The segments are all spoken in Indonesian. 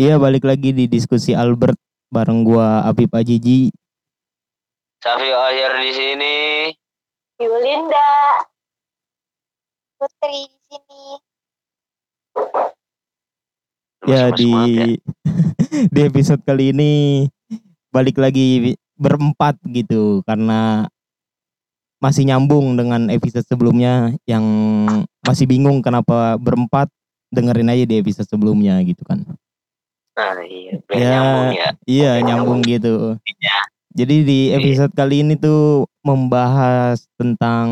Iya balik lagi di diskusi Albert bareng gua Apip Ajiji. Safi Ahyar di sini. Yulinda. Putri di sini. Ya Masih di ya. di episode kali ini balik lagi berempat gitu karena masih nyambung dengan episode sebelumnya yang masih bingung kenapa berempat dengerin aja di episode sebelumnya gitu kan. Nah, iya, biar Ya. nyambung ya. Iya nyambung gitu. Jadi di episode kali ini tuh membahas tentang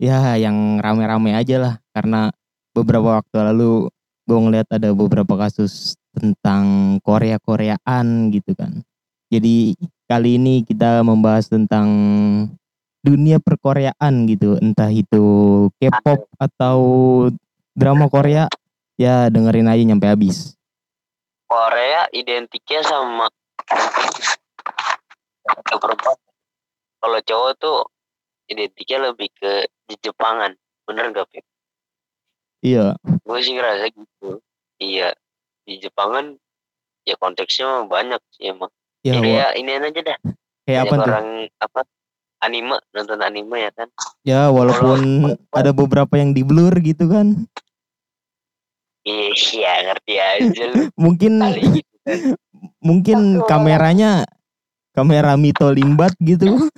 ya yang rame-rame aja lah karena beberapa waktu lalu gue ngeliat ada beberapa kasus tentang Korea Koreaan gitu kan. Jadi kali ini kita membahas tentang dunia perkoreaan gitu, entah itu K-pop atau drama Korea. Ya dengerin aja nyampe habis. Korea identiknya sama perempuan. Kalau cowok tuh identiknya lebih ke di Jepangan. Bener gak, Pip? Iya, Gue sih ngerasa gitu. Iya. Di Jepangan ya konteksnya mah banyak sih emang. ya, Ya, wa- kayak ini aja dah. kayak apa Banyak tuh? orang apa anime nonton anime ya kan Ya walaupun ada beberapa yang di blur gitu kan. Iya ngerti aja lu. Mungkin gitu kan mungkin kameranya kamera Mito Limbat gitu.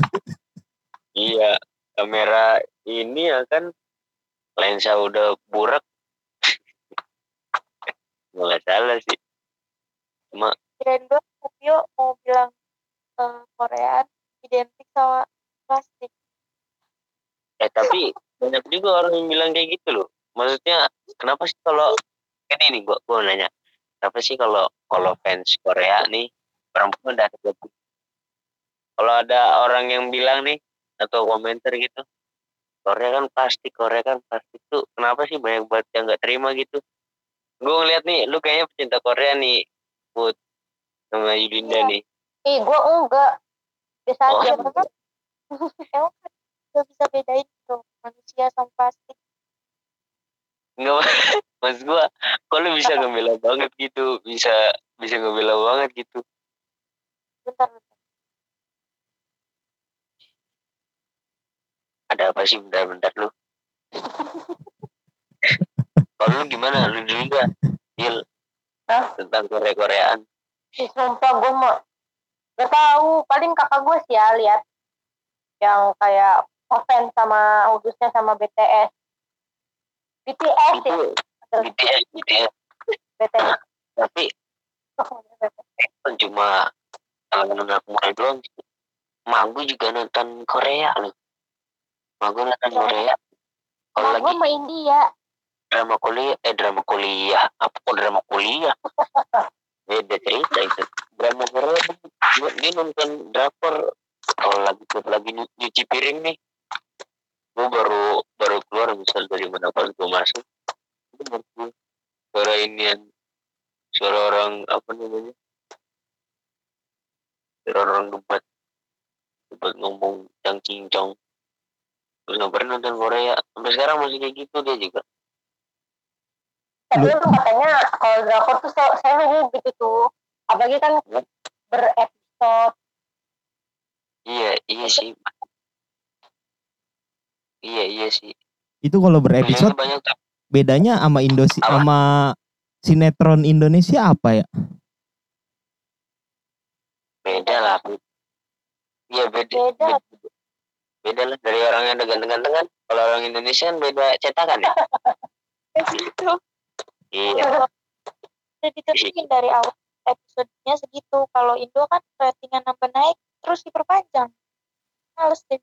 iya kamera ini ya kan lensa udah burak. Nggak salah sih. Kirain gue Kupio mau bilang eh, Koreaan identik sama plastik. eh tapi banyak juga orang yang bilang kayak gitu loh. Maksudnya kenapa sih kalau ini nih gua gua nanya kenapa sih kalau kalau fans Korea nih perempuan udah lebih kalau ada orang yang bilang nih atau komentar gitu Korea kan plastik Korea kan plastik tuh kenapa sih banyak banget yang nggak terima gitu gue ngeliat nih lu kayaknya pecinta Korea nih Put sama Yulinda Iya. nih Eh, gue enggak. Biasa Oh. aja. Karena emang kan gak bisa bedain tuh manusia sama plastik. Enggak, mas gua, kok lu bisa ngebela banget gitu, bisa bisa ngebela banget gitu. Bentar, bentar. Ada apa sih bentar-bentar lu? Kalau lu gimana? Lu? Deal Hah? tentang Korea-Koreaan. Ih, sumpah gue mau gak tahu paling kakak gue sih ya lihat yang kayak offense sama khususnya sama BTS BTS ya Itu BTS, BTS. BTS Tapi kan cuma kalangan anak muda doang. Mak gua juga nonton Korea loh. Mak gua nonton Ya. Korea. Kalau lagi gue sama India drama kuliah, eh drama kuliah, apa kok drama kuliah? Beda cerita itu. Drama Korea dia- nonton drakor kalau lagi lagi nyu- nyuci piring nih. Gue baru baru keluar misal dari mana pas gue masuk. Itu suara ini yang suara orang apa namanya? Suara orang debat debat ngomong yang cincong. Terus nggak pernah nonton Korea. Sampai sekarang masih kayak gitu dia juga. tapi tuh katanya kalau drakor tuh se- seru gitu tuh apalagi kan berepisode Iya, iya sih. Iya, iya sih. Itu kalau berepisode banyak bedanya sama Apa? sama sinetron Indonesia apa ya? Beda lah. Iya, beda. Beda. Beda, beda lah dari orang yang ganteng-ganteng kan. Kalau orang Indonesia kan beda cetakan ya. gitu Iya. udah ditentuin dari awal episodenya segitu kalau Indo kan ratingnya nambah naik terus diperpanjang males deh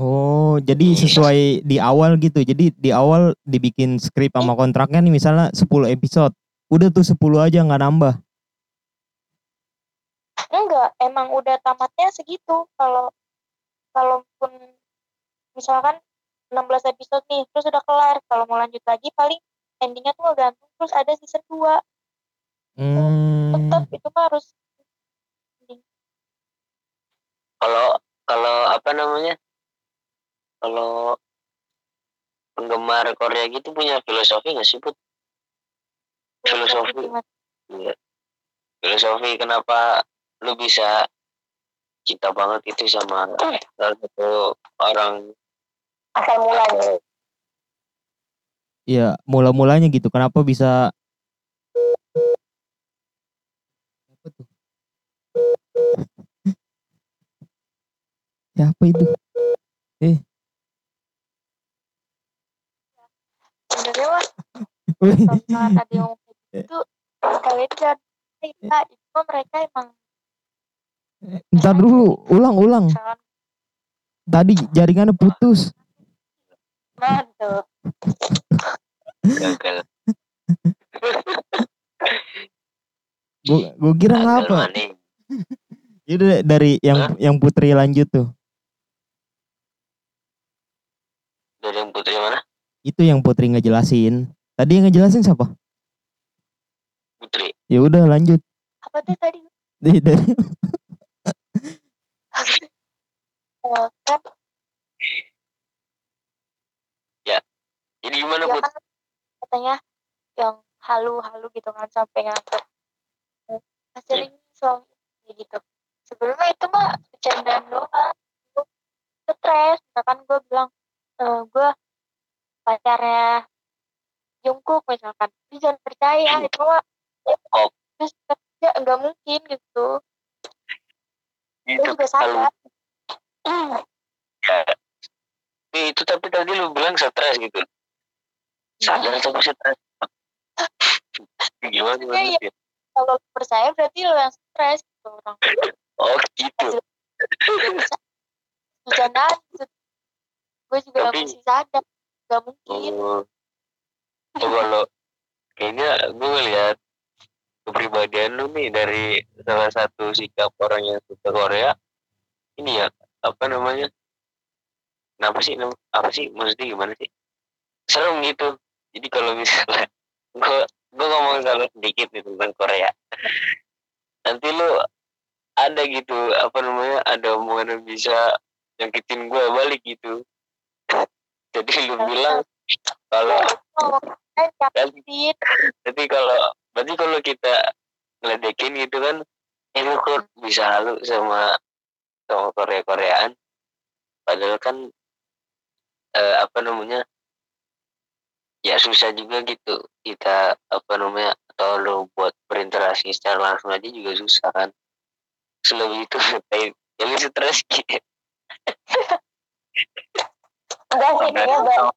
Oh, jadi Iya. sesuai di awal gitu. Jadi di awal dibikin skrip sama kontraknya nih misalnya 10 episode. Udah tuh 10 aja nggak nambah. enggak emang udah tamatnya segitu kalau kalaupun misalkan 16 episode nih terus udah kelar kalau mau lanjut lagi paling endingnya tuh gantung terus ada season 2 Hmm. tetap itu mah harus Kalau kalau apa namanya? Kalau penggemar Korea gitu punya filosofi nggak sih, Put? Filosofi. Iya. filosofi kenapa lu bisa cinta banget itu sama salah satu orang asal mulanya ya mula-mulanya gitu kenapa bisa apa tuh siapa itu sebenarnya mah kalau misalkan ada yang ngomong kayak gitu kalian jangan cerita itu mereka emang ntar dulu ulang ulang. Misalkan tadi jaringannya putus. Tuh gagal. Gua gua kira gagal ngapa? itu dari yang yang putri lanjut tuh. Dari yang putri mana itu yang putri ngejelasin. Tadi yang ngejelasin siapa? Putri. Ya udah lanjut. Apa tuh tadi? Dari, dari Oh, kan jadi gimana ya put? kan katanya yang halu-halu gitu kan sampai nganggep eh, sering suami kayak gitu. Sebelumnya itu mah bercandaan doang. Gua stres. Misalkan gue bilang eh gue pacarnya Jungkook misalkan. Tapi jangan percaya itu mah terus ya nggak mungkin gitu. Itu juga kalau sadar ya Eh, itu tapi tadi lu bilang stres gitu. Sadar atau masih stres. Gimana gimana Iya, Pit? kalau lu percaya berarti lo yang stres gitu orang. Oh gitu. Gitu. Gue juga Tapi- masih sadar nggak mungkin. Oh. Oh, kalau kayaknya gue ngeliat kepribadian lu nih dari salah satu sikap orang yang suka Korea ini ya apa namanya? Kenapa sih? Apa sih? Maksudnya gimana sih? Serem gitu. Jadi kalau misalnya gue gue ngomong salah sedikit nih tentang Korea. Nanti lu ada gitu apa namanya? Ada omongan yang bisa nyakitin gue balik gitu jadi lu bilang kalau tapi kalau berarti kalau kita ngeledekin gitu kan lu kok bisa halu sama sama Korea Koreaan padahal kan eh, apa namanya ya susah juga gitu kita apa namanya atau lu buat berinteraksi secara langsung aja juga susah kan? Selebih itu kayak ya lu stres gitu enggak sih kayaknya bah-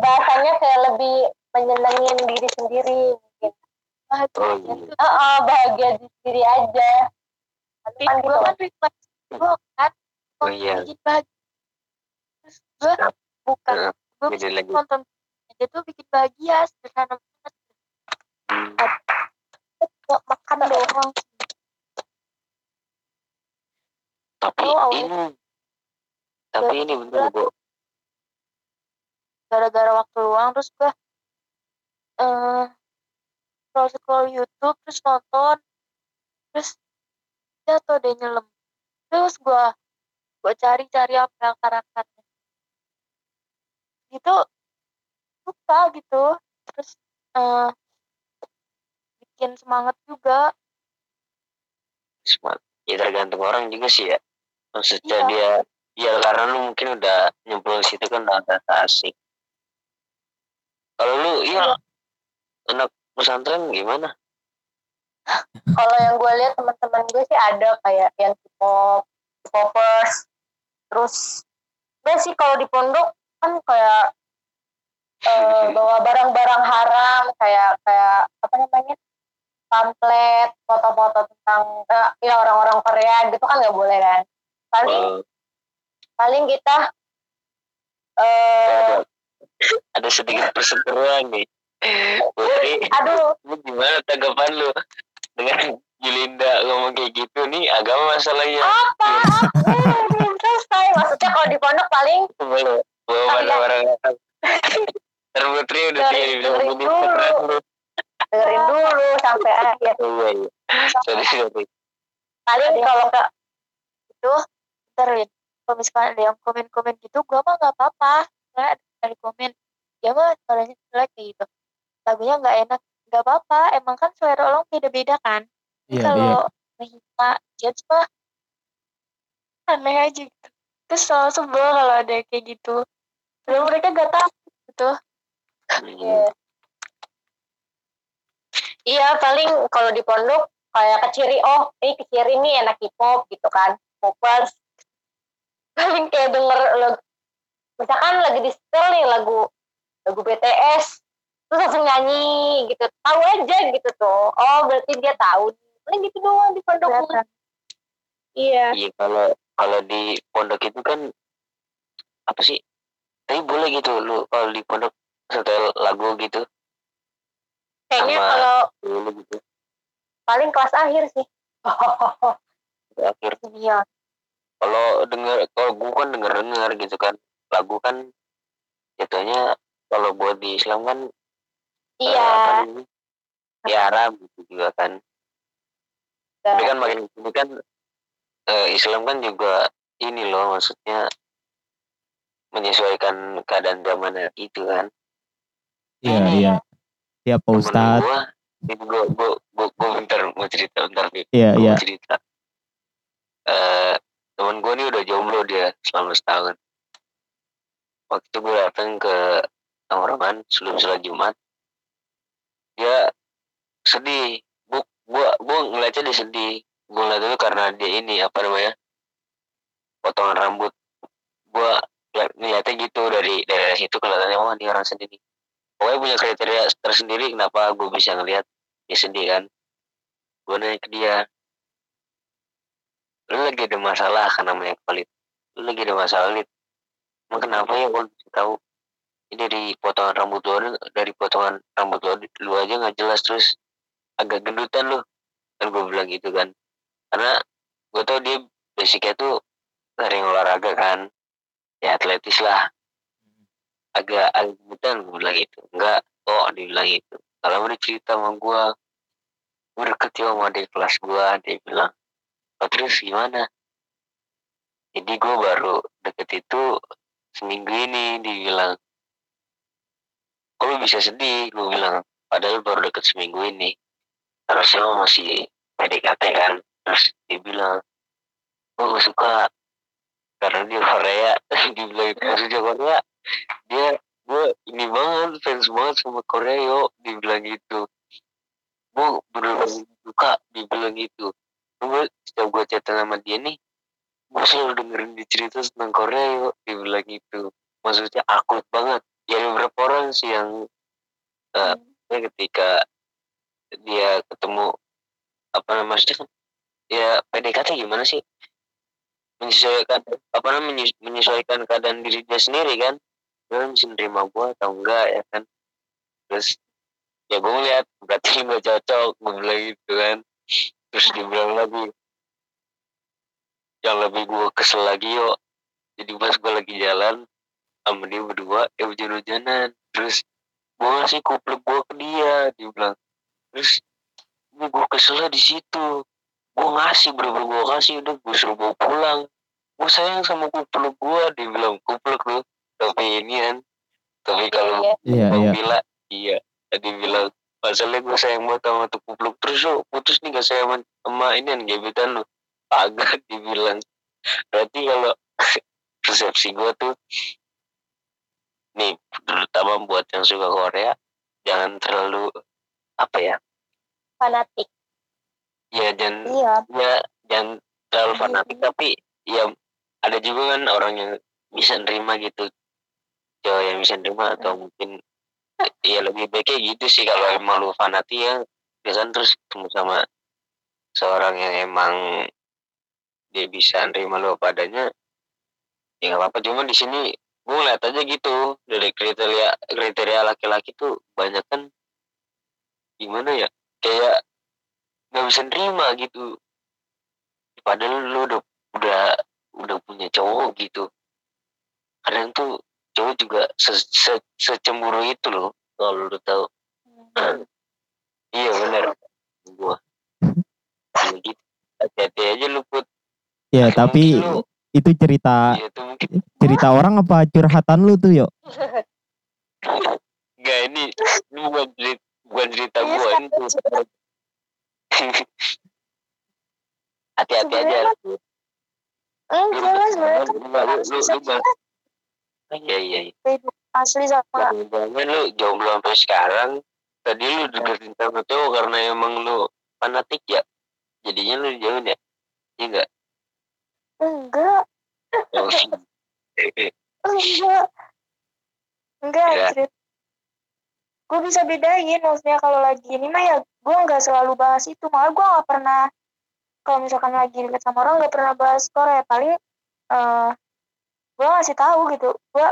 bahasanya kayak lebih menyenangin diri sendiri mungkin. Bahagia Oh, iya. Heeh, bahagia di diri aja. Tapi Kan gue kan request gue kan Oh, iya. bikin bahagia terus gue bukan gue nonton aja tuh bikin bahagia sederhana banget. Hmm. Makan doang? Tapi Oh, ini tapi ini bener bu gara-gara waktu luang terus gue eh scroll scroll YouTube terus nonton terus jatuh deh nyelem terus gue gue cari-cari apa karakternya gitu suka gitu. Terus eh bikin semangat juga. Smart. ya tergantung orang juga sih ya. Maksudnya Iya. dia ya karena lu mungkin udah nyemplung situ kan udah asik kalau lu iya. Anak pesantren gimana? Kalau yang gue lihat teman-teman gue sih ada kayak yang K-pop, K-popers, terus gue sih kalau di pondok kan kayak eh, bawa barang-barang haram kayak kayak apa namanya pamflet, foto-foto tentang eh, ya orang-orang Korea gitu kan nggak boleh kan. Paling Oh, paling kita eh ada, ada sedikit perseteruan nih. Putri aduh. lu gimana tanggapan lu? Dengan Yulinda ngomong kayak gitu nih agama masalahnya. Apa? Belum selesai. Maksudnya kalau di pondok paling belum Oh, iya. barang Ntar Putri udah tinggal bilang gini dengerin dulu sampai akhir. iya iya. Sorry sorry. Paling kalau nggak itu ntar Lin, kalau misalkan ada yang komen-komen gitu gua mah nggak apa-apa. Ada dari komen ya mah suaranya jelek kayak gitu lagunya nggak enak nggak apa-apa emang kan selera orang beda-beda kan Ini Iya, kalau iya. ngehina judge mah aneh aja gitu. Terus selalu sebel kalau ada kayak gitu. Padahal mereka gak tahu gitu. Hmm. Iya paling kalau di pondok kayak keciri oh ini keciri nih enak hip hop gitu kan popers paling kayak denger lagu misalkan lagi di setel nih lagu lagu BTS terus langsung nyanyi gitu. Tahu aja gitu tuh. Oh berarti dia tahu paling gitu doang di pondok iya. Iya kalau kalau di pondok itu kan apa sih? Tapi boleh gitu lu kalau di pondok setel lagu gitu. Kayaknya Sama- kalau dulu gitu. paling kelas akhir sih. Akhir. Iya. Kalau denger kalau gua kan denger denger gitu kan lagu kan jatuhnya kalau buat di Islam kan iya namanya, di Arab gitu juga kan tapi kan makin ini kan eh, Islam kan juga ini loh maksudnya menyesuaikan keadaan zaman itu kan Iya, Hmm. iya. Iya, Pak Temen Ustadz. gua ini gua gua gua, gua bentar mau cerita bentar nih Iya, gua iya. mau cerita eh temen gua nih udah jomblo dia selama setahun waktu itu gua datang ke tongkrongan sebelum sholat Jumat. Dia sedih. Gua gua gua ngeliatnya dia sedih. Gua ngeliat itu karena dia ini apa namanya potongan rambut. Gua liat- ngeliatnya gitu dari dari situ kelihatannya wah ini orang sedih nih. Pokoknya punya kriteria tersendiri kenapa gue bisa ngelihat dia sedih kan. Gue nanya ke dia lu lagi ada masalah? Kan namanya valid lu lagi ada masalah lid emang kenapa ya gue tahu? Ini dari potongan rambut lu dari potongan rambut lu, lu aja nggak jelas terus agak gendutan lu. Kan gue bilang gitu kan. Karena gue tau dia basicnya tuh sering olahraga kan. Ya atletis lah. Agak agak gendutan gue bilang gitu. Enggak kok dia bilang gitu. Kalau udah cerita sama gue gue deket ya sama adik kelas gue dia bilang. Oh, terus gimana? Jadi gue baru deket itu seminggu ini dia bilang kok bisa sedih? Gue bilang padahal baru deket seminggu ini. Harusnya lo masih PDKT kan? Terus dia bilang gue suka. Karena dia Korea dia bilang maksudnya Korea. Dia gue ini banget fans banget sama Korea yo. Dia bilang gitu. Gue bener-bener suka dia bilang gitu. Gue setiap gue chatan sama dia nih gue selalu dengerin dia cerita tentang Korea yo. Dia bilang gitu. Maksudnya akut banget. Ya beberapa orang sih yang eh, ya ketika dia ketemu apa namanya maksudnya kan ya PDKT gimana sih? Menyesuaikan apa namanya menyes- menyesuaikan keadaan diri dia sendiri kan? Dia bisa nerima gua atau enggak ya kan? Terus ya gue ngeliat berarti nggak cocok gue bilang gitu kan? Terus dia bilang lagi yang lebih gue kesel lagi yo. Jadi pas gue lagi jalan sama dia berdua ya hujan-hujanan. Terus gue ngasih kupluk gue ke dia dia bilang terus ini gue keselnya di situ. Gue ngasih berapa gue kasih udah gue suruh bawa pulang. Gue sayang sama kupluk gue dia bilang. Kupluk lu tapi ini kan tapi kalau Iya. Iya, Bang iya. Bila iya. Tadi bilang masalahnya gue sayang banget sama tuh kupluk. Terus lu putus nih gak sayang sama, sama ini kan gebetan lu agak dibilang. Berarti kalau persepsi gue tuh nih terutama buat yang suka Korea jangan terlalu apa ya? Fanatik. Ya jangan Iya. ya jangan terlalu fanatik tapi ya ada juga kan orang yang bisa nerima gitu. Cowok yang bisa nerima atau mungkin ya lebih baiknya gitu sih kalau emang lu fanatik ya. Biasanya terus ketemu sama seorang yang emang dia bisa nerima lu apa adanya ya nggak apa-apa. Cuma di sini gue ngeliat aja gitu dari kriteria kriteria laki-laki tuh banyak kan gimana ya kayak nggak bisa nerima gitu. Padahal lu udah udah udah punya cowok gitu. Kadang tuh cowok juga se, se, secemburu itu loh kalau lu tahu. Iya bener. Gua. Ya gitu. Hati-hati aja lu put Ya, Mungkin tapi lu- itu cerita ya tuh mungkin. cerita orang apa curhatan lu tuh, yuk? enggak ini ini bukan cerita bukan cerita Iya, gua ini tuh hati-hati aja. Enggak lu, banget iya iya iya. asli sama. Jangan lu jomblo sampai sekarang. Tadi lu deketin sama cowok karena emang lu fanatik ya. Jadinya lu jauhin ya. Iya enggak enggak. Oh, enggak. Enggak Ya. gue bisa bedain maksudnya kalau lagi ini mah ya gue nggak selalu bahas itu. Malah gue nggak pernah kalau misalkan lagi deket sama orang nggak pernah bahas Korea paling eh gue ngasih tahu gitu. Gue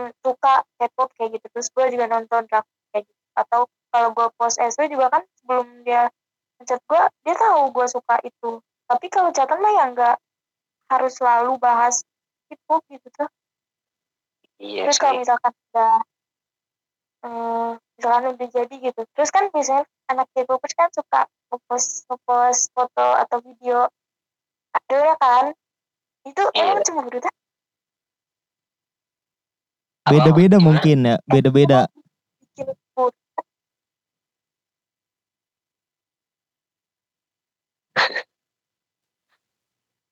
mm, suka K-pop kayak gitu. Terus gue juga nonton drakor kayak gitu. Atau kalau gue post SW juga kan sebelum dia ngechat gue dia tahu gue suka itu. Tapi kalau chatan mah ya nggak harus selalu bahas K-pop gitu tuh. Iya terus kalau misalkan udah eh, misalkan udah jadi gitu terus kan biasanya anak K-popers kan suka ngepost ngepost foto atau video. Idolnya kan? Itu Iya. emang cuma berita? Beda-beda mungkin ya, beda-beda. bikin food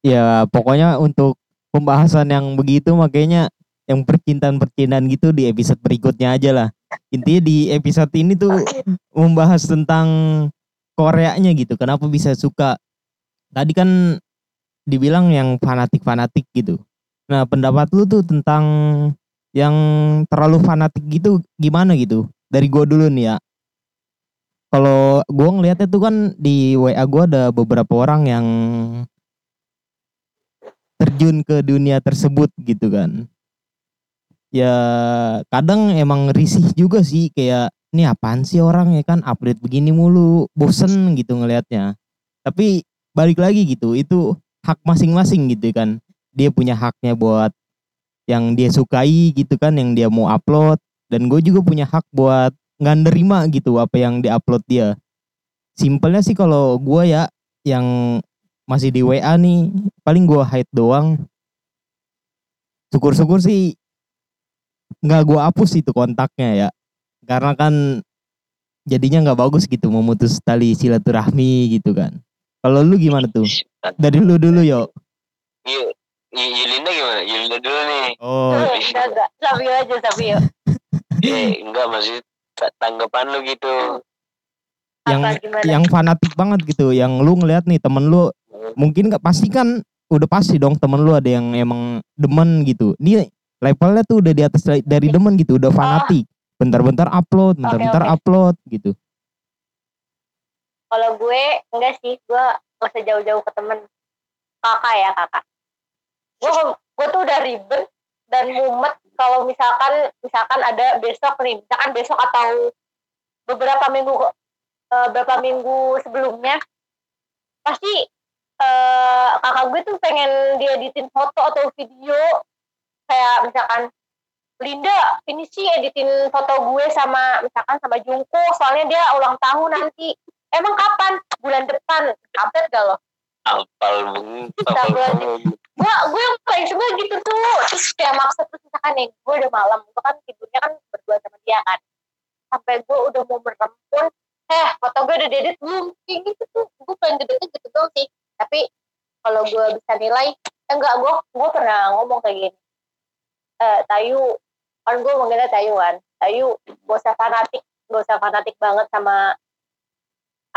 Ya pokoknya untuk pembahasan yang begitu makanya yang percintaan-percintaan gitu di episode berikutnya aja lah. Intinya di episode ini tuh membahas tentang Koreanya gitu. Kenapa bisa suka? Tadi kan dibilang yang fanatik-fanatik gitu. Nah pendapat lu tuh tentang yang terlalu fanatik gitu gimana gitu? Dari gua dulu nih ya. Kalau gua ngelihatnya tuh kan di WA gua ada beberapa orang yang terjun ke dunia tersebut gitu kan. Ya kadang emang risih juga sih kayak ini apaan sih orang ya kan update begini mulu bosen gitu ngelihatnya. Tapi balik lagi gitu itu hak masing-masing gitu kan. Dia punya haknya buat yang dia sukai gitu kan yang dia mau upload dan gue juga punya hak buat nggak nerima gitu apa yang diupload dia. Simpelnya sih kalau gue ya yang masih di WA nih. Paling gua hide doang. Syukur-syukur sih nggak gua hapus itu kontaknya ya. Karena kan jadinya nggak bagus gitu memutus tali silaturahmi gitu kan. Kalau lu gimana tuh? Dari lu dulu yo. Iya, Y- Yulinda gimana? Yulinda dulu nih. oh. Enggak enggak Sabio aja Sabio. Eh, enggak maksud ta- tanggapan lu gitu. Yang apa gimana? yang fanatik banget gitu yang lu ngeliat nih temen lu mungkin nggak pasti kan udah pasti dong temen lu ada yang emang demen gitu. Dia levelnya tuh udah di atas dari- demen gitu udah fanatik. Bentar-bentar upload bentar-bentar oke. upload gitu. Kalau gue enggak sih gue nggak usah jauh-jauh ke temen. Kakak ya kakak. Gue gue tuh udah ribet dan mumet kalau misalkan misalkan ada besok nih misalkan besok atau beberapa minggu eh, beberapa minggu sebelumnya pasti eh, kakak gue tuh pengen dieditin foto atau video. Kayak misalkan Linda ini sih editin foto gue sama misalkan sama Jungkook soalnya dia ulang tahun nanti. Emang kapan? Bulan depan. Update gak lo? Apal banget. Gue gue yang paling suka gitu tuh. Terus kayak maksud terus misalkan nih gue udah malam gue kan tidurnya kan berdua sama dia kan. Sampai gue udah mau merem pun eh foto gue udah diedit belum kayak gitu tuh. Gue pengen gedenya gitu doang sih. Tapi kalau gue bisa nilai eh, enggak gue gue pernah ngomong kayak gini. Eh Tayu kan gue manggilnya Tayu kan. Tayu gak usah fanatik gak usah fanatik banget sama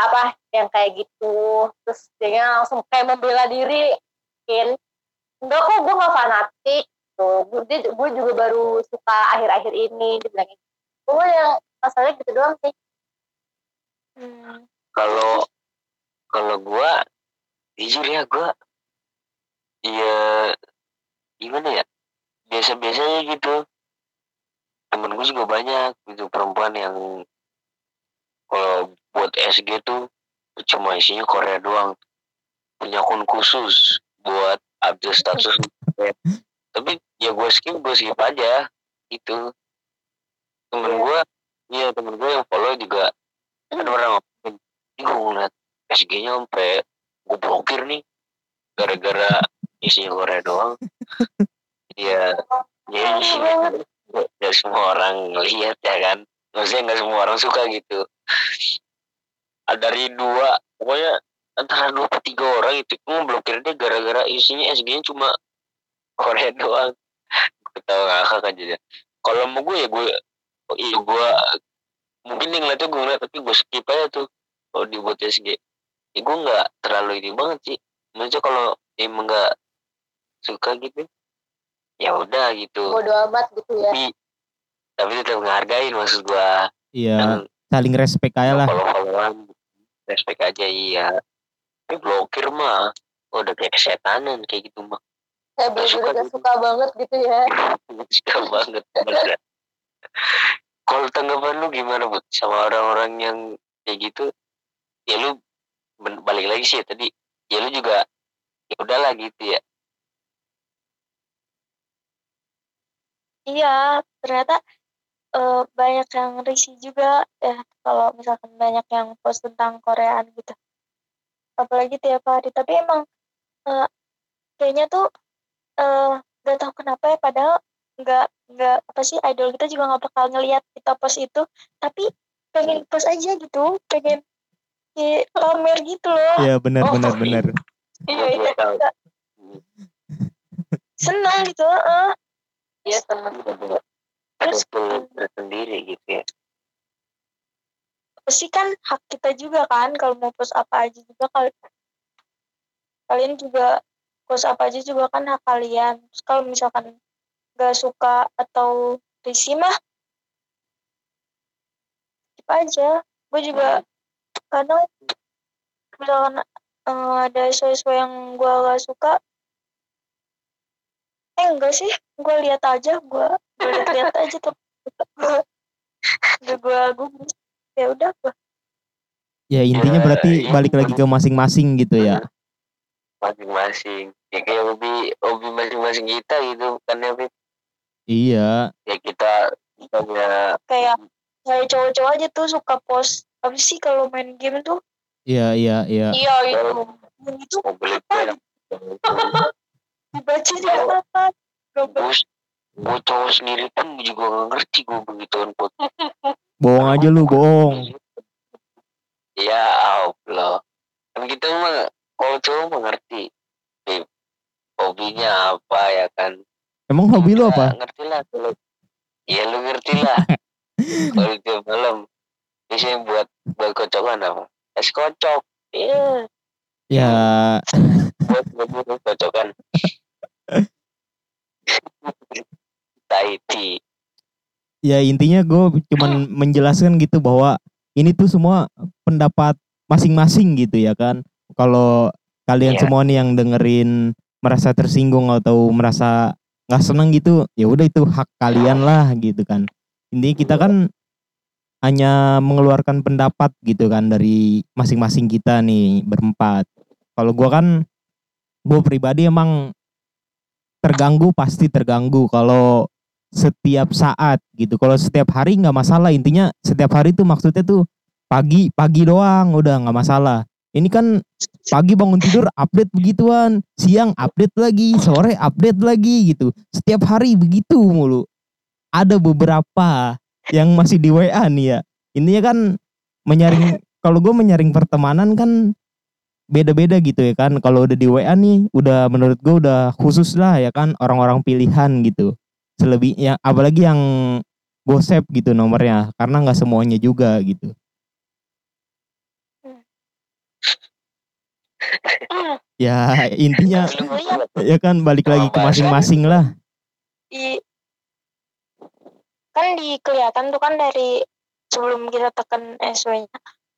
apa yang kayak gitu. Terus dia langsung kayak membela diri mungkin enggak kok gue gak fanatik tuh gue, dia- gue juga baru suka akhir-akhir ini dia bilang gitu gue yang masalahnya gitu doang sih hmm. Kalau kalau gua jujur ya gua ya gimana ya biasa-biasa aja gitu. Temen gue juga banyak gitu perempuan yang kalau buat SG tuh cuma isinya Korea doang. Punya akun khusus buat update status. Tapi ya gue skip gue skip aja itu temen gue iya temen gue yang follow juga ada orang ngomongin ini gue ngeliat SG-nya sampai gue blokir nih gara-gara isinya Korea doang. Ya ya nggak semua orang lihat ya kan? Maksudnya nggak semua orang suka gitu. Ada dari dua pokoknya antara dua atau tiga orang itu gue blokir dia gara-gara isinya SG-nya cuma Korea doang. Gue tahu ngakak aja dia. Kalau mau gue ya gue oh iya gue mungkin dia ngeliatnya gue ngeliat tapi gue skip aja tuh. Kalau dibuat SG ya gue nggak terlalu ini banget sih. Maksudnya kalau emang nggak suka gitu ya udah gitu. Bodo amat gitu ya. Tapi tapi tetap menghargain maksud gue Iya, dan saling respect aja lah. kalau followan respect aja iya. Tapi blokir mah udah kayak kesetanan kayak gitu mah. Saya Nggak suka gitu. suka banget gitu ya. Suka banget. Kalau tanggapan lu gimana buat sama orang-orang yang kayak gitu ya lu balik lagi sih ya tadi ya lu juga ya udahlah gitu ya Iya, ternyata eh, banyak yang risih juga ya kalau misalkan banyak yang post tentang Koreaan gitu. Apalagi tiap hari. Tapi emang eh, kayaknya tuh eh gak tahu kenapa ya padahal nggak nggak apa sih idol kita juga nggak bakal ngelihat kita post itu tapi pengen post aja gitu pengen kayak pamer gitu loh Iya, benar Oh, benar iya. benar. iya iya tahu. senang gitu heeh. iya seneng ada terus skill tersendiri gitu ya pasti kan hak kita juga kan kalau mau post apa aja juga kal kalian juga post apa aja juga kan hak kalian Terus kalau misalkan nggak suka atau risih mah skip aja gue juga kadang misalkan eh, ada sesuatu yang gue gak suka eh enggak sih gue lihat aja gue gue lihat aja tuh gue gue ya udah gue Ya intinya Ya, berarti iya. balik lagi ke masing-masing gitu ya. masing-masing ya kayak hobi hobi masing-masing kita gitu kan ya Bib? Iya, ya kita punya kayak kayak cowok-cowok aja tuh suka post apa sih kalau main game tuh? Iya iya iya. iya itu Yang itu mau beli apa? dibaca juga apa? Gue cowok sendiri pun juga gak ngerti gue begituan put. Bohong aja lu, bohong. ya Allah. Kan kita mah kalau cowok mengerti hobinya apa ya kan Emang hobi lu Ya, apa? ngerti lah kalau ya lu ngerti lah. Kalau tiap malam biasanya buat buat kocokan apa es kocok. Iya. Ya, buat buat kocokan. Taiti ya intinya gue cuman menjelaskan gitu bahwa ini tuh semua pendapat masing-masing gitu ya kan. Kalau kalian Iya. semua nih yang dengerin merasa tersinggung atau merasa nggak seneng gitu, ya udah itu hak kalian lah gitu kan. Intinya kita kan hanya mengeluarkan pendapat gitu kan dari masing-masing kita nih berempat. Kalau gua kan gue pribadi emang terganggu pasti terganggu kalau setiap saat gitu. Kalau setiap hari nggak masalah. Intinya setiap hari tuh maksudnya tuh pagi pagi doang udah nggak masalah. Ini kan pagi bangun tidur update begituan, siang update lagi, sore update lagi gitu. Setiap hari begitu mulu. Ada beberapa yang masih di WA nih ya. Intinya kan menyaring kalau gue menyaring pertemanan kan beda-beda gitu ya kan. Kalau udah di WA nih udah menurut gue udah khusus lah ya kan orang-orang pilihan gitu selebihnya apalagi yang gosep gitu nomornya karena nggak semuanya juga gitu ya intinya Lu Iya. ya kan balik lagi ke masing-masing lah. Di kan di kelihatan tuh kan dari sebelum kita tekan SW-nya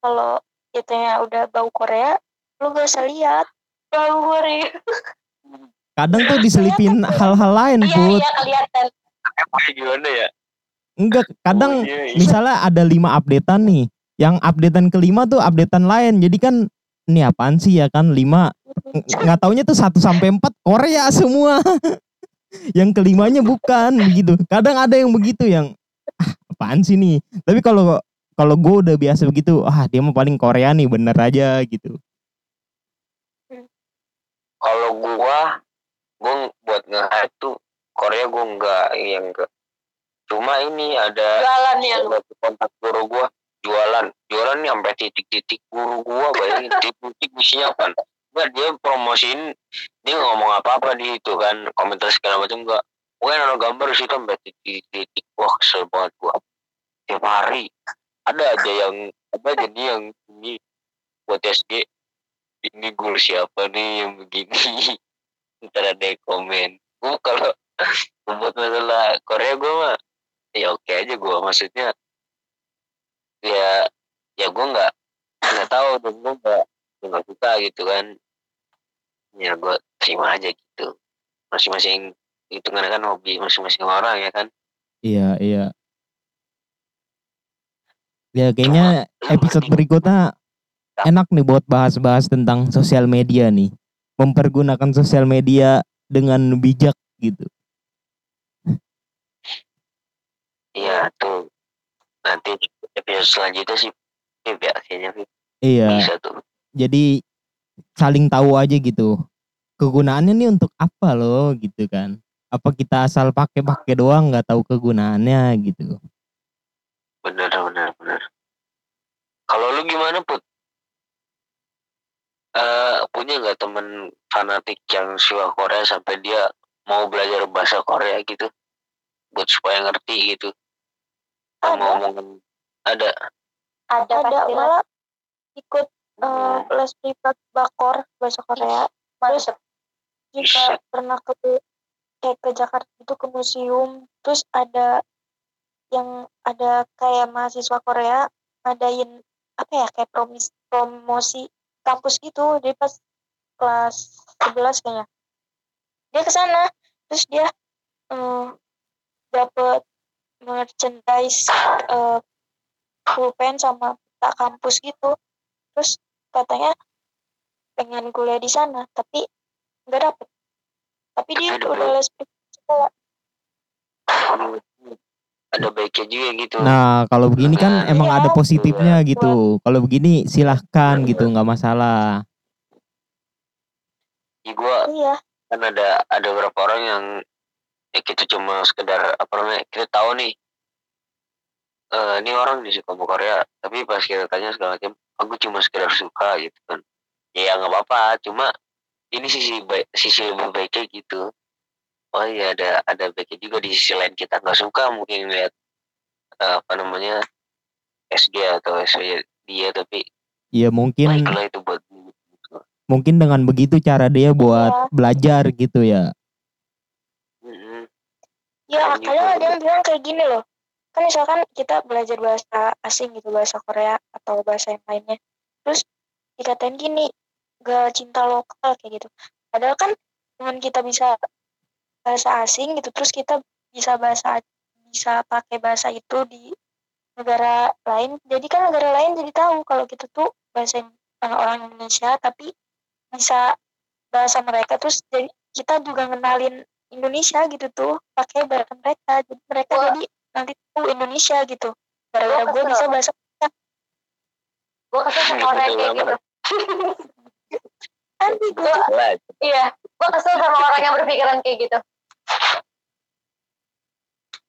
kalau itunya udah bau Korea lu gak usah lihat. Bau Korea. Kadang tuh diselipin hal-hal lain iya iya kelihatan. Gimana ya? Enggak kadang Oh, iya, iya. misalnya ada lima updatean nih. Yang updatean kelima tuh updatean lain. Jadi kan ini apaan sih ya kan? Lima Ng- nggak taunya tuh satu sampai empat Korea semua. Yang kelimanya bukan begitu. Kadang ada yang begitu yang ah, apaan sih nih? Tapi kalau kalau gue udah biasa begitu ah dia mah paling Korea nih bener aja gitu. Kalau gua gua buat nge-hype tuh Korea gua enggak yang enggak cuma ini ada jualan ya lu? ada kontak guru gua jualan. Jualan nih sampai titik-titik guru gua bayangin titik-titik isinya apa? Enggak dia promosiin dia nggak ngomong apa-apa di itu kan komentar segala macam enggak pokoknya ada gambar di situ sampai titik-titik wah kesel banget gua. Tiap hari. Ada aja yang ada aja nih yang ini buat SG ini guru siapa nih yang begini? Ntar ada yang komen. Gua kalau buat masalah Korea gua mah ya oke aja gua. Maksudnya ya ya gue nggak nggak tahu dan gue nggak nggak suka gitu kan ya gue terima aja gitu masing-masing itu kan kan hobi masing-masing orang ya kan Iya, iya. Ya kayaknya episode berikutnya enak nih buat bahas-bahas tentang sosial media nih. Mempergunakan sosial media dengan bijak gitu. iya tuh nanti episode selanjutnya sih Vip ya kayaknya Vip Iya. bisa tuh Jadi saling tahu aja gitu. Kegunaannya nih untuk apa loh gitu kan. Apa kita asal pakai-pakai doang nggak tahu kegunaannya gitu. bener bener bener kalau lu gimana put Eh punya nggak temen fanatik yang suka Korea sampai dia mau belajar bahasa Korea gitu buat supaya ngerti gitu Ada. Ada. Ada, ada pasti lah malah ikut Hmm. les privat bakor bahasa Korea terus mantep juga Buset. pernah ke kayak ke Jakarta itu ke museum. Terus ada yang ada kayak mahasiswa Korea ngadain apa ya kayak promis promosi kampus gitu. Dia pas kelas 11 kayaknya. Dia ke sana. Terus dia eh, dapet merchandise eh, pulpen sama tak kampus gitu terus katanya pengen kuliah di sana tapi nggak dapet tapi dia Aduh. udah les sekolah ada baiknya juga gitu Nah kalau begini kan Nah, emang iya, ada positifnya buat- gitu. Kalau begini silahkan gitu nggak masalah. ya gue iya kan ada ada beberapa orang yang ya kita cuma sekedar apa namanya kita tahu nih eh ini orang di suka Korea tapi pas kita tanya segala macam aku cuma sekedar suka gitu kan ya nggak apa-apa cuma ini sisi baik sisi lebih baiknya gitu oh iya ada ada baiknya juga di sisi lain kita nggak suka mungkin lihat eh, apa namanya SG atau SG dia tapi Ya mungkin baiklah itu buat mungkin dengan begitu cara dia buat Iya. belajar gitu ya. Ya Kayak kadang gitu. ada yang bilang kayak gini loh kan misalkan kita belajar bahasa asing gitu bahasa Korea atau bahasa yang lainnya terus dikatain gini gak cinta lokal kayak gitu padahal kan dengan kita bisa bahasa asing gitu terus kita bisa bahasa bisa pakai bahasa itu di negara lain jadi kan negara lain jadi tahu kalau kita tuh bahasa eh, orang Indonesia tapi bisa bahasa mereka terus jadi kita juga ngenalin Indonesia gitu tuh pakai bahasa mereka jadi mereka Wah. jadi nanti tahu Indonesia gitu. Gara-gara Gua gue bisa bahasa gue kesel sama orang yang kayak gitu. Nanti gue iya gue kesel sama orang yang berpikiran kayak gitu.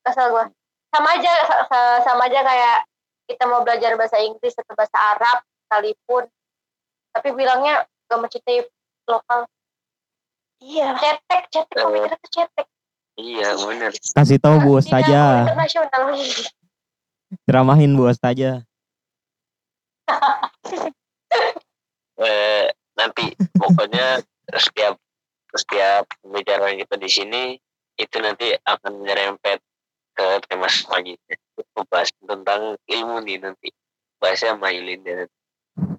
Kesel gue sama aja sa- sa- sama aja kayak kita mau belajar bahasa Inggris atau bahasa Arab sekalipun. Tapi bilangnya gak mencintai lokal. Iya. Cetek cetek pemikiran tuh cetek iya bener. Kasih tahu bos Tidak mau aja, internasional ceramahin bos aja. eh, nanti pokoknya setiap setiap pembicaraan kita di sini itu nanti akan nyerempet ke tema selanjutnya membahas tentang ilmu nih nanti. Bahasa sama Yulinda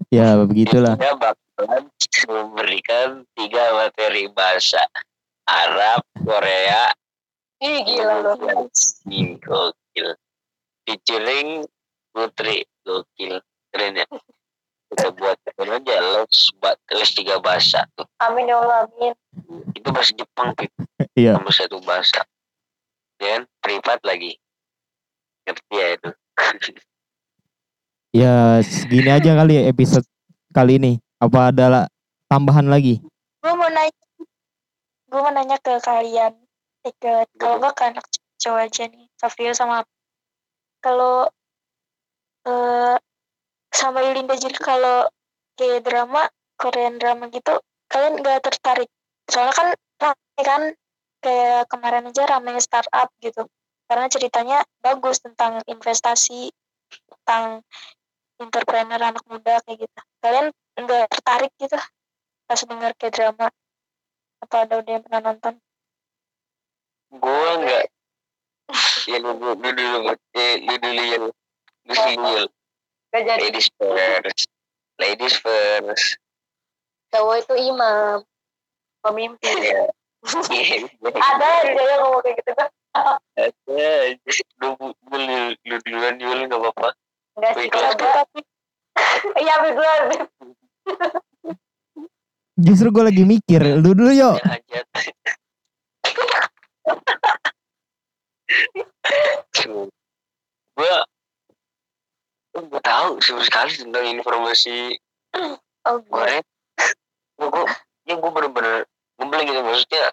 Ya. Begitulah. Dia bakalan memberikan tiga materi bahasa Arab, Korea, ih gila loh Ih, gokil. Featuring Putri gokil. Keren ya. Kita buat keren aja les les tiga bahasa. Tuh amin ya Allah amin. Itu bahasa Jepang Pip. Iya. sama satu bahasa. Dan privat lagi. Ngerti ya itu? Ya segini aja kali ya episode kali ini. Apa ada tambahan lagi? gue mau nanya gue mau nanya ke kalian ke kalau nggak ke anak cowok aja nih Safrio sama kalau eh sama Linda jadi kalau kayak drama Korean drama gitu kalian nggak tertarik? Soalnya kan rame kan kayak kemarin aja ramenya startup gitu. Karena ceritanya bagus tentang investasi tentang entrepreneur anak muda kayak gitu. Kalian nggak tertarik gitu? Pas dengar kayak drama atau ada udah yang pernah nonton gue enggak ya lu lu lu dulu eh, lu dulu ya lu lu jadi. Ladies first. Ladies first. Cowok itu imam. Pemimpin. Iya. ada aja yang ngomong kayak gitu. Kan ada lu lu lu lu duluan dulu nggak apa-apa. Sih tapi iya Justru gue lagi mikir, lu dulu yuk. Gue gue tahu sama sekali tentang informasi oh gue gue gue ya gue bener-bener ngeblank gitu maksudnya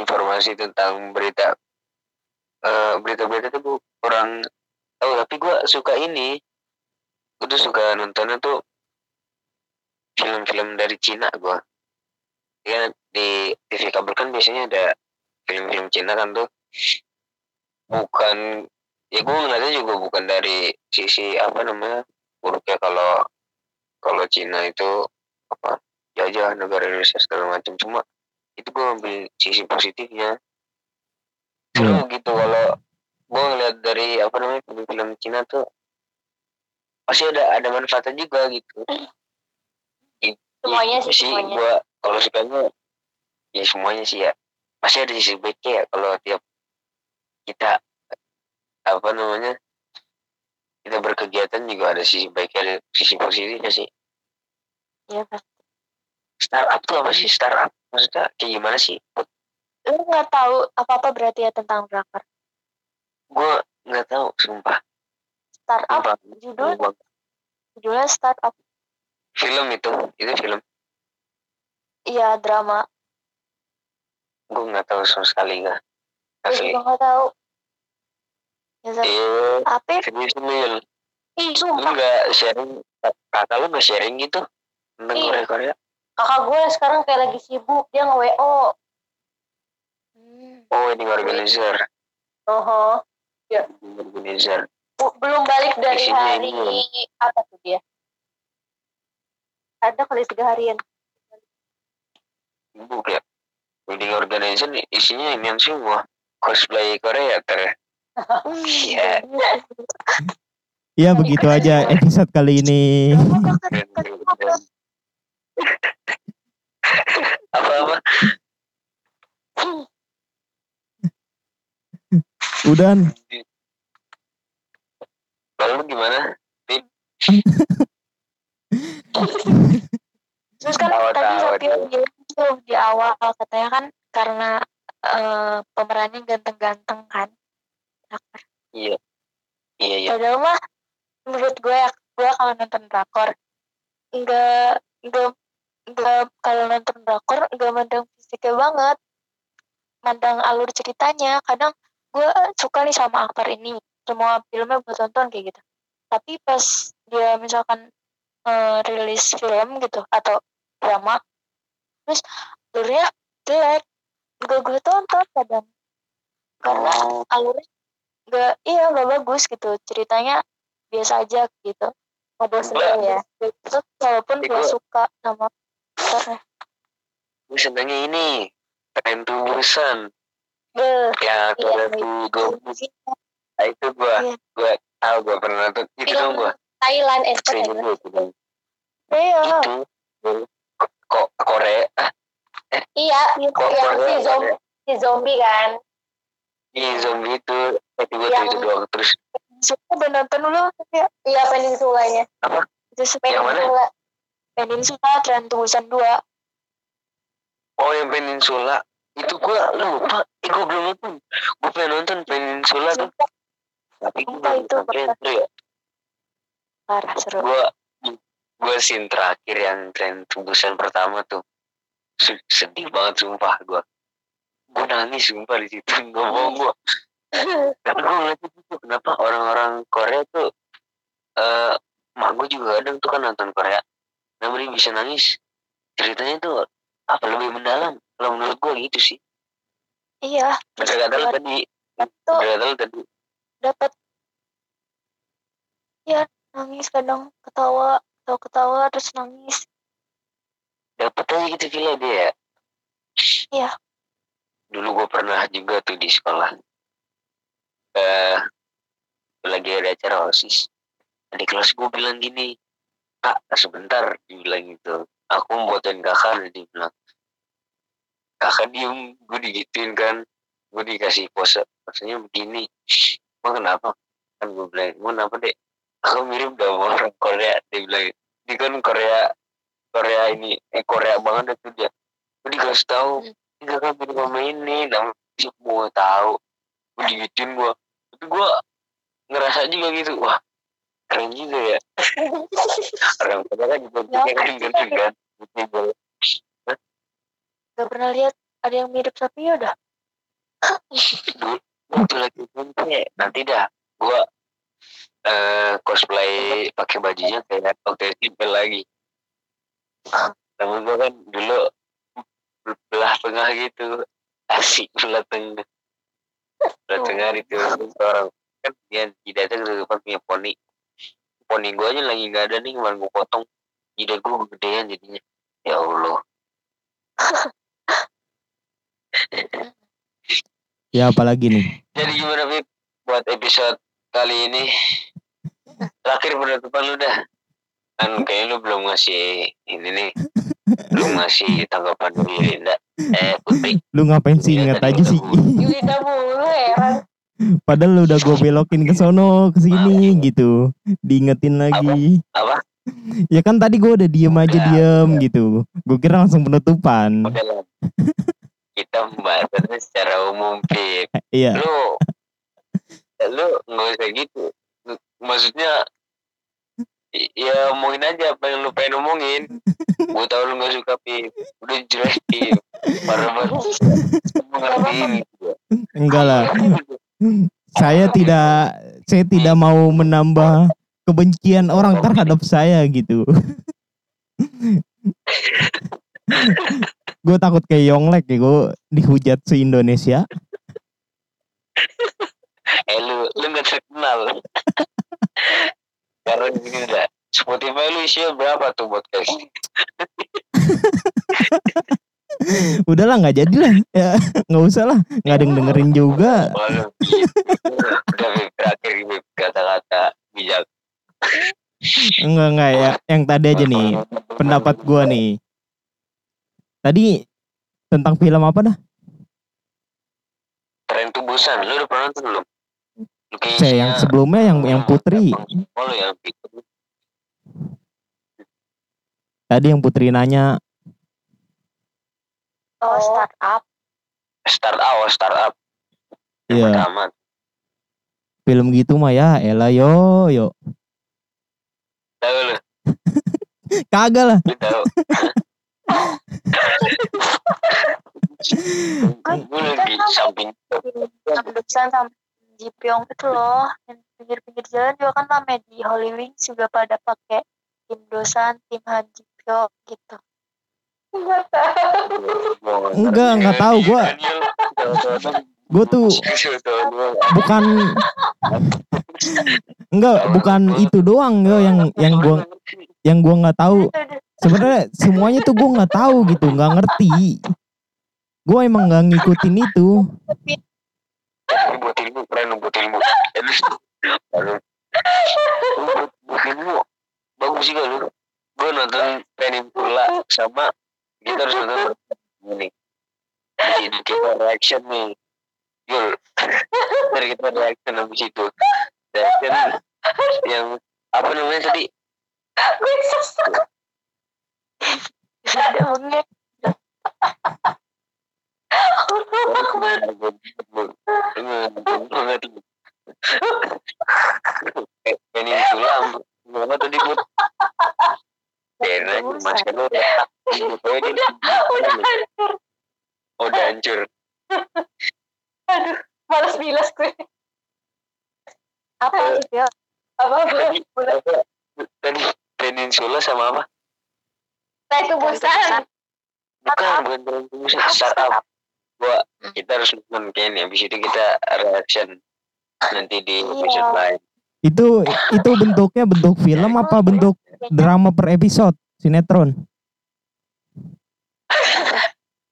informasi tentang berita eh berita-berita itu gue kurang tahu tapi gue suka ini. Gue tuh suka nontonnya tuh film-film dari Cina gue ya di TV kabel kan biasanya ada film-film Cina kan tuh bukan ya gue ngeliatnya juga bukan dari sisi apa namanya buruknya kalau kalau Cina itu apa jajah negara Indonesia segala macam cuma itu gue ambil sisi positifnya. Seru gitu kalau gue ngeliat dari apa namanya film-film Cina tuh pasti ada ada manfaatnya juga gitu. Gitu Semuanya sih, sih semuanya. gue kalau sukanya ya semuanya sih ya pasti ada sisi baiknya ya kalau tiap kita apa namanya kita berkegiatan juga ada sisi baiknya ada sisi positifnya sih. Ya pasti. Startup tuh apa sih? Startup? Maksudnya kayak gimana sih? Lu nggak tahu apa apa berarti ya tentang drakor gue nggak tahu sumpah. Startup? Sumpah. Judul? Sumpah. judulnya startup. Film itu itu film. Iya drama gue nggak tahu sama sekali nggak gue asli. juga nggak tahu. Ya Zat. eh apa? Serius Mil ih lu nggak sharing? Kakak lu nggak sharing gitu? Tentang Iya. Korea Korea kakak gue sekarang kayak lagi sibuk dia nge wo Hmm. oh ini organizer. Oh organizer. Belum balik dari hari ini. apa tuh dia? Ada kali tiga harian. Sibuk ya wedding organizer isinya ini semua cosplay Korea ter Iya. Ya begitu aja episode kali ini. apa apa Udah. lalu gimana Terus kan tadi bilang tuh di awal katanya kan karena eh, pemerannya ganteng-ganteng kan. Drakor. iya iya iya Padahal mah menurut gue ya, gue kalau nonton drakor enggak enggak enggak kalau nonton drakor enggak mandang fisiknya banget. Mandang alur ceritanya. Kadang gue suka nih sama aktor ini. Semua filmnya gue tonton kayak gitu. Tapi pas dia misalkan eh, rilis film gitu atau drama terus alurnya jelek. Gak gue tonton kadang. Karena alurnya gak iya gak bagus gitu. Ceritanya biasa aja gitu. Ngebosenin ya. Terus walaupun gue suka sama aktornya. Gue senengnya ini Tren to Beuh, ya iya, Tren to iya. Nah, itu gue Iya. gue tahu gue pernah nonton. Itu Film dong gue Thailand to Gobus iya. Itu kok Korea ah iya kok yang si Korea zombie si zombie kan. Iya zombie itu tapi gue Yang- itu doang terus? Suka udah nonton dulu ya iya peninsulanya. Itu Yang mana? peninsula Peninsula Tren Tubusan 2 oh yang Peninsula. Itu gue lupa eh, gue belum nonton. Gue pengen nonton Peninsula tuh. Tapi gue itu itu ya? parah seru. Gue gue scene terakhir yang tren tubusan pertama tuh. Se- sedih banget sumpah gue gue nangis sumpah di situ. Nggak bohong gue tapi gue ngeliat itu kenapa orang-orang Korea tuh eh mak gue juga kadang tuh kan nonton Korea nah bisa nangis. Ceritanya tuh apa lebih mendalam? Kalau menurut gue gitu sih. Iya. Bener kata lu tadi. Tuh bener kata lu tadi. dapat ya nangis kadang ketawa ketawa ketawa terus nangis. Dapat aja gitu feel dia ya? Iya. dulu gue pernah juga tuh di sekolah. Eh lagi ada acara osis. Adik kelas gue bilang gini kak sebentar dia bilang gitu. Aku mau buatin kakak dia bilang kakak diem gue digituin kan gue dikasih pose posenya begini. Emang kenapa? Kan gue bilang emang kenapa dek aku mirip sama orang Korea dia bilang. Dia kan Korea Korea ini eh Korea banget itu dia. Gue dikasih tahu ini kakak mirip sama ini sih gue tahu. Gue digituin gue tapi gue ngerasa juga gitu wah keren juga ya. Orang Korea kan juga Ya, punya kan gitu kan gitu gak pernah lihat ada yang mirip sapi ya udah waktu lagi SMP nanti dah. Gua eh cosplay pakai bajunya kayak waktu SMP lagi. Namun gua kan dulu belah tengah gitu. Asik belah tengah. Belah tengah itu orang kan dia tidak ada ke depan punya poni. Poni gua aja lagi nggak ada nih kemarin gua potong. Jidat gua gedean jadinya. Ya Allah. Ya apalagi nih. Jadi gimana Bib buat episode kali ini? Terakhir penutupan lu dah. Kan kayaknya lu belum ngasih ini nih. Belum ngasih tanggapan dari Linda. Eh Putri. Lu ngapain sih inget aja sih? Yulinda mulu heran. Padahal lu udah gue belokin ke sono ke sini gitu. Diingetin lagi. Apa? Ya kan tadi gue udah diem aja Udah, diem gitu. Gue kira langsung penutupan. Kita membahasnya secara umum Bib. Iya. Lu lu nggak usah gitu. Maksudnya ya omongin aja apa yang lu pengen omongin. Gue tau lu gak suka Pip. Udah jelas Pip. Parah banget. Semua ngertiin gitu. Enggak lah. Saya tidak saya tidak mau menambah kebencian orang terhadap saya gitu. gue takut kayak Yonglek ya gue dihujat se Indonesia. Eh lu lu nggak terkenal karena gini udah Spotify lu isinya berapa tuh podcast Udahlah nggak jadi lah. Ya nggak usah lah. Nggak ada yang dengerin juga. Udah terakhir Beb, kata-kata bijak Enggak enggak ya. Yang tadi aja nih pendapat gua nih. Tadi tentang film apa dah? tren tubusan lu udah pernah nonton belum Saya yang sebelumnya yang yang Putri. oh yang Putri. Tadi yang Putri nanya. Oh startup. Start up start up Iya. pertama. Film gitu mah ya elah yo yo. tahu lu? Kagak lah. tahu. Gue lagi samping Sama Jipyong itu loh pinggir-pinggir jalan juga kan rame di Holy Wings juga pada pakai tim Dosan, tim Han Jipyong gitu. Enggak. Enggak, enggak tahu gua. Gue tuh bukan enggak bukan itu doang yo yang yang gua yang gua nggak tahu. Sebenarnya semuanya tuh gua nggak tahu gitu, nggak ngerti. Gua emang nggak ngikutin itu. Ini buat ilmu keren buat ilmu. Aduh. Buat, buat ilmu. Bagus juga lu gue nonton Peninsula sama kita harus nonton ini. Ini kita reaction nih. Yul dari kita reaction habis itu. Reaction yang apa namanya tadi? Ada bengek. Peninsula apa tadi buat daerah masker lu Udah, udah hancur. udah hancur Aduh, malas bilas gue. Apa Jipyong? apa bulan peninsula sama apa nah itu bukan bukan peninsula startup gua kita harus nonton ini habis itu kita reaction nanti di episode Iya. lain Itu itu bentuknya bentuk film apa bentuk drama per episode sinetron?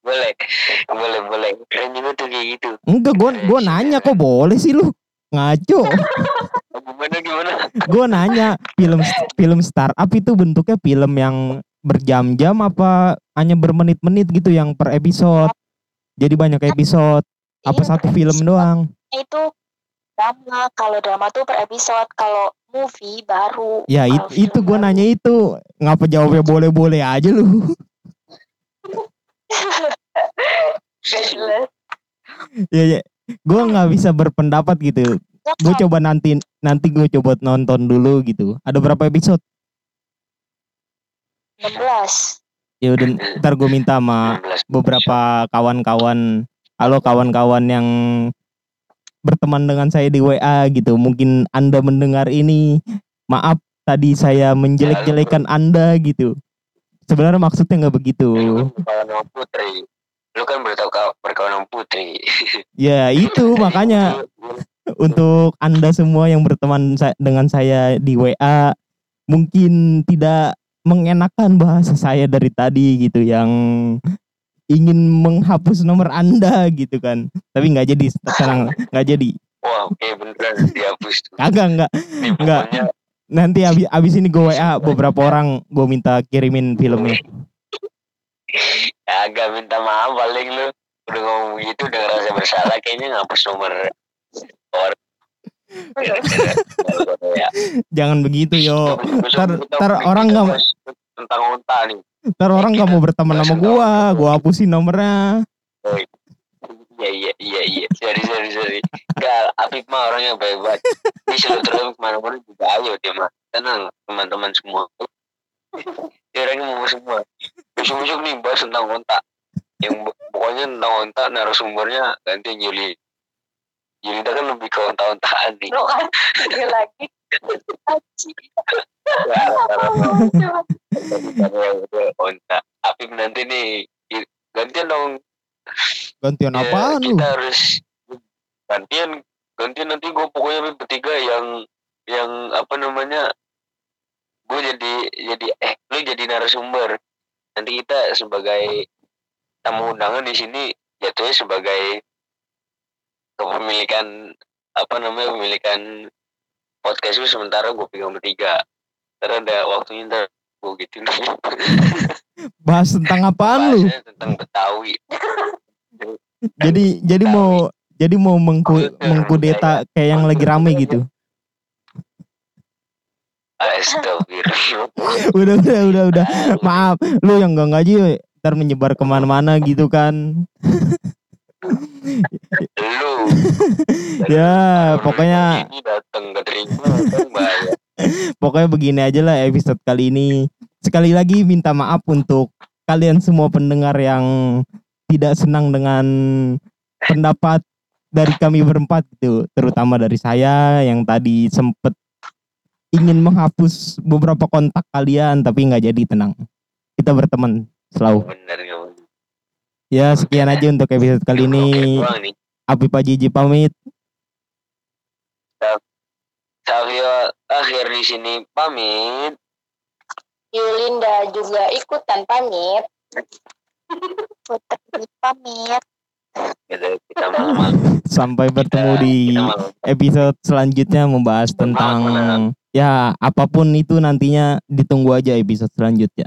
boleh boleh boleh keren juga tuh kayak gitu Enggak, gua gua nanya kok boleh sih lu ngaco. Gimana gimana Gua nanya film film startup itu bentuknya film yang berjam-jam apa hanya bermenit-menit gitu yang per episode. Jadi banyak episode apa Iya, satu per film doang? itu drama kalau drama tuh per episode kalau movie baru Ya it- itu gua baru. nanya itu. Ngapa jawabnya boleh-boleh aja lu? gak jelas ya, ya. Gua nggak bisa berpendapat gitu. Ya Gue kan? coba nanti nanti gue coba nonton dulu gitu. Ada berapa episode? 16 Ya udah ntar gue minta sama 16 beberapa kawan-kawan. Halo kawan-kawan yang berteman dengan saya di WA gitu. Mungkin anda mendengar ini. Maaf tadi saya menjelek-jelekan anda gitu. Sebenarnya maksudnya nggak begitu. Sama Putri. Lu kan berkawan sama Putri. ya itu makanya. Untuk anda semua yang berteman dengan saya di WA mungkin tidak mengenakan bahasa saya dari tadi gitu yang ingin menghapus nomor anda gitu kan. Tapi nggak jadi tenang nggak jadi. Wah, oke beneran dihapus. Kagak nggak pokoknya nanti abis, abis ini gue WA beberapa orang gue minta kirimin filmnya. Agak minta maaf paling lu. Udah ngomong begitu udah ngerasa bersalah kayaknya ngapus nomor orang. jangan begitu yo Ntar- ntar orang nggak- tentang unta nih. ntar orang nggak mau berteman sama gue gue hapusin nomornya Iya iya iya iya. Sorry sorry sorry. Enggak, Apip mah orangnya baik banget. Dia selalu terus ke mana-mana juga ayo dia mah. Tenang teman-teman semua. Dia orangnya mau semua. Besok-besok nih bahas tentang ontak. Yang pokoknya tentang ontak narasumbernya ganti Yuli. Yuli kan lebih ke ontak-ontakan nih. lo kan? Dia lagi. Ya. Apip nanti nih gantian dong. Gantian Ya, apaan lu? kita harus gantian gantian nanti gue pokoknya bertiga yang yang apa namanya gue jadi jadi eh lu jadi narasumber. Nanti kita sebagai tamu undangan di sini jatuhnya sebagai kepemilikan apa namanya kepemilikan podcast lu sementara gue pegang bertiga. Ntar ada waktunya ntar gue gitu. Bahas tentang apaan lu? Tentang Betawi. Jadi jadi mau jadi mau mengku, mengkudeta kayak yang lagi rame gitu? Udah udah udah udah. Maaf. Lu yang enggak ngaji ntar menyebar ke mana-mana gitu kan lu. Ya pokoknya datang terima pokoknya begini aja lah episode kali ini. Sekali lagi minta maaf untuk kalian semua pendengar yang tidak senang dengan pendapat dari kami berempat gitu. Terutama dari saya yang tadi sempet ingin menghapus beberapa kontak kalian tapi nggak jadi tenang. Kita berteman selalu. Bener ya sekian aja untuk episode kali ini. Api Pajiji pamit. Savio akhir di sini pamit. Yulinda juga ikutan pamit. Putri pamit. Gitu kita malam sampai bertemu di kita episode selanjutnya membahas tentang ya apa pun itu nantinya ditunggu aja episode selanjutnya.